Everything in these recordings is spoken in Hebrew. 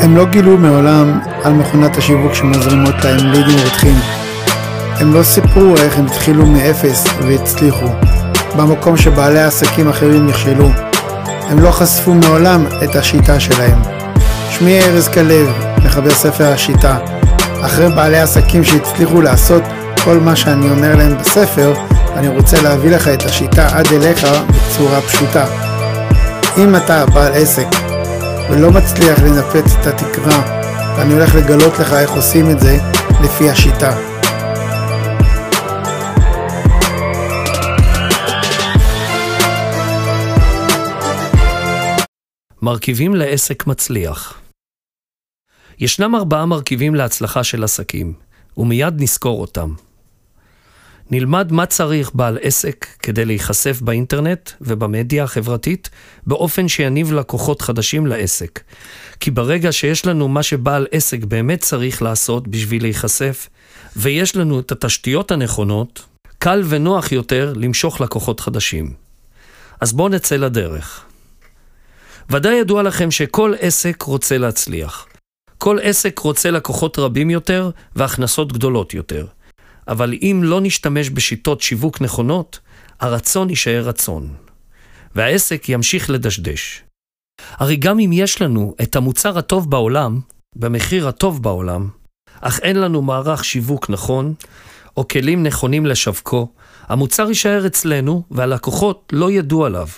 הם לא גילו מעולם על מכונת השיווק שמזרימות להם לידים רותחים. הם לא סיפרו איך הם התחילו מאפס והצליחו, במקום שבעלי עסקים אחרים נכשלו. הם לא חשפו מעולם את השיטה שלהם. שמי ארז כלב, מחבר ספר השיטה. אחרי בעלי עסקים שהצליחו לעשות כל מה שאני אומר להם בספר, אני רוצה להביא לך את השיטה עד אליך בצורה פשוטה. אם אתה בעל עסק ולא מצליח לנפץ את התקרה, ואני הולך לגלות לך איך עושים את זה לפי השיטה. מרכיבים לעסק מצליח ישנם ארבעה מרכיבים להצלחה של עסקים, ומיד נזכור אותם. נלמד מה צריך בעל עסק כדי להיחשף באינטרנט ובמדיה החברתית באופן שיניב לקוחות חדשים לעסק. כי ברגע שיש לנו מה שבעל עסק באמת צריך לעשות בשביל להיחשף, ויש לנו את התשתיות הנכונות, קל ונוח יותר למשוך לקוחות חדשים. אז בואו נצא לדרך. ודאי ידוע לכם שכל עסק רוצה להצליח. כל עסק רוצה לקוחות רבים יותר והכנסות גדולות יותר. אבל אם לא נשתמש בשיטות שיווק נכונות, הרצון יישאר רצון. והעסק ימשיך לדשדש. הרי גם אם יש לנו את המוצר הטוב בעולם, במחיר הטוב בעולם, אך אין לנו מערך שיווק נכון, או כלים נכונים לשווקו, המוצר יישאר אצלנו והלקוחות לא ידעו עליו.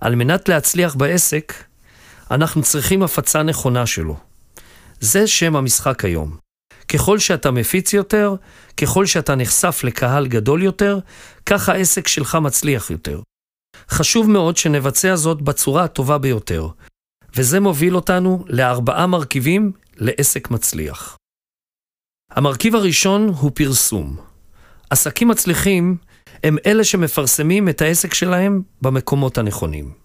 על מנת להצליח בעסק, אנחנו צריכים הפצה נכונה שלו. זה שם המשחק היום. ככל שאתה מפיץ יותר, ככל שאתה נחשף לקהל גדול יותר, כך העסק שלך מצליח יותר. חשוב מאוד שנבצע זאת בצורה הטובה ביותר, וזה מוביל אותנו לארבעה מרכיבים לעסק מצליח. המרכיב הראשון הוא פרסום. עסקים מצליחים הם אלה שמפרסמים את העסק שלהם במקומות הנכונים.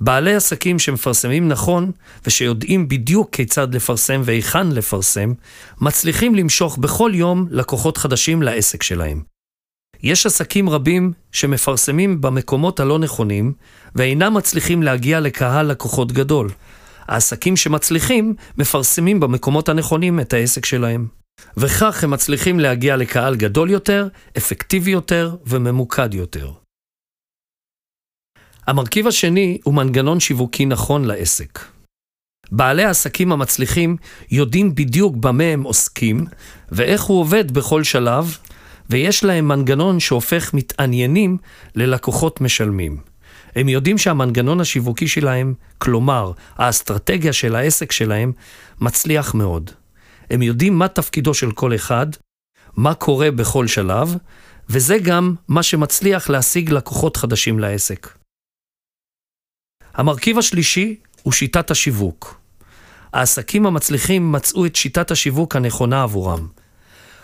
בעלי עסקים שמפרסמים נכון ושיודעים בדיוק כיצד לפרסם והיכן לפרסם, מצליחים למשוך בכל יום לקוחות חדשים לעסק שלהם. יש עסקים רבים שמפרסמים במקומות הלא נכונים ואינם מצליחים להגיע לקהל לקוחות גדול. העסקים שמצליחים מפרסמים במקומות הנכונים את העסק שלהם. וכך הם מצליחים להגיע לקהל גדול יותר, אפקטיבי יותר וממוקד יותר. המרכיב השני הוא מנגנון שיווקי נכון לעסק. בעלי העסקים המצליחים יודעים בדיוק במה הם עוסקים ואיך הוא עובד בכל שלב, ויש להם מנגנון שהופך מתעניינים ללקוחות משלמים. הם יודעים שהמנגנון השיווקי שלהם, כלומר, האסטרטגיה של העסק שלהם, מצליח מאוד. הם יודעים מה תפקידו של כל אחד, מה קורה בכל שלב, וזה גם מה שמצליח להשיג לקוחות חדשים לעסק. המרכיב השלישי הוא שיטת השיווק. העסקים המצליחים מצאו את שיטת השיווק הנכונה עבורם.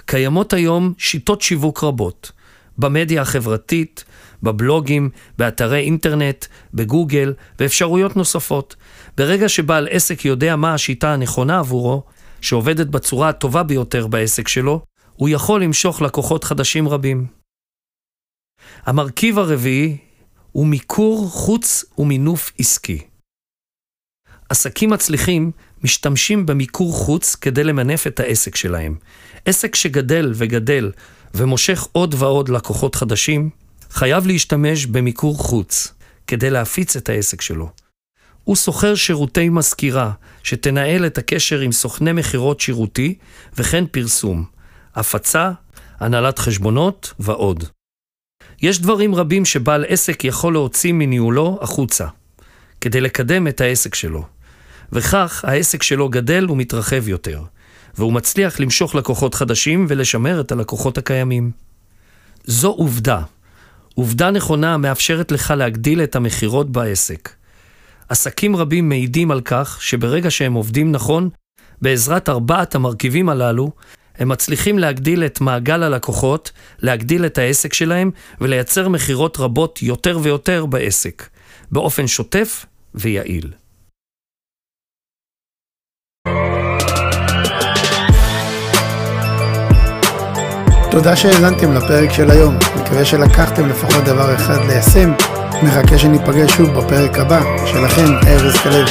קיימות היום שיטות שיווק רבות, במדיה החברתית, בבלוגים, באתרי אינטרנט, בגוגל ואפשרויות נוספות. ברגע שבעל עסק יודע מה השיטה הנכונה עבורו, שעובדת בצורה הטובה ביותר בעסק שלו, הוא יכול למשוך לקוחות חדשים רבים. המרכיב הרביעי הוא מיקור חוץ ומינוף עסקי. עסקים מצליחים משתמשים במיקור חוץ כדי למנף את העסק שלהם. עסק שגדל וגדל ומושך עוד ועוד לקוחות חדשים, חייב להשתמש במיקור חוץ כדי להפיץ את העסק שלו. הוא שוכר שירותי מזכירה, שתנהל את הקשר עם סוכני מכירות שירותי, וכן פרסום, הפצה, הנהלת חשבונות ועוד. יש דברים רבים שבעל עסק יכול להוציא מניהולו החוצה, כדי לקדם את העסק שלו. וכך העסק שלו גדל ומתרחב יותר, והוא מצליח למשוך לקוחות חדשים ולשמר את הלקוחות הקיימים. זו עובדה. עובדה נכונה המאפשרת לך להגדיל את המכירות בעסק. עסקים רבים מעידים על כך שברגע שהם עובדים נכון, בעזרת ארבעת המרכיבים הללו, הם מצליחים להגדיל את מעגל הלקוחות, להגדיל את העסק שלהם ולייצר מכירות רבות יותר ויותר בעסק, באופן שוטף ויעיל. תודה שהאזנתם לפרק של היום, מקווה שלקחתם לפחות דבר אחד ליישם, מחכה שניפגש שוב בפרק הבא, שלכם, ארז כלב.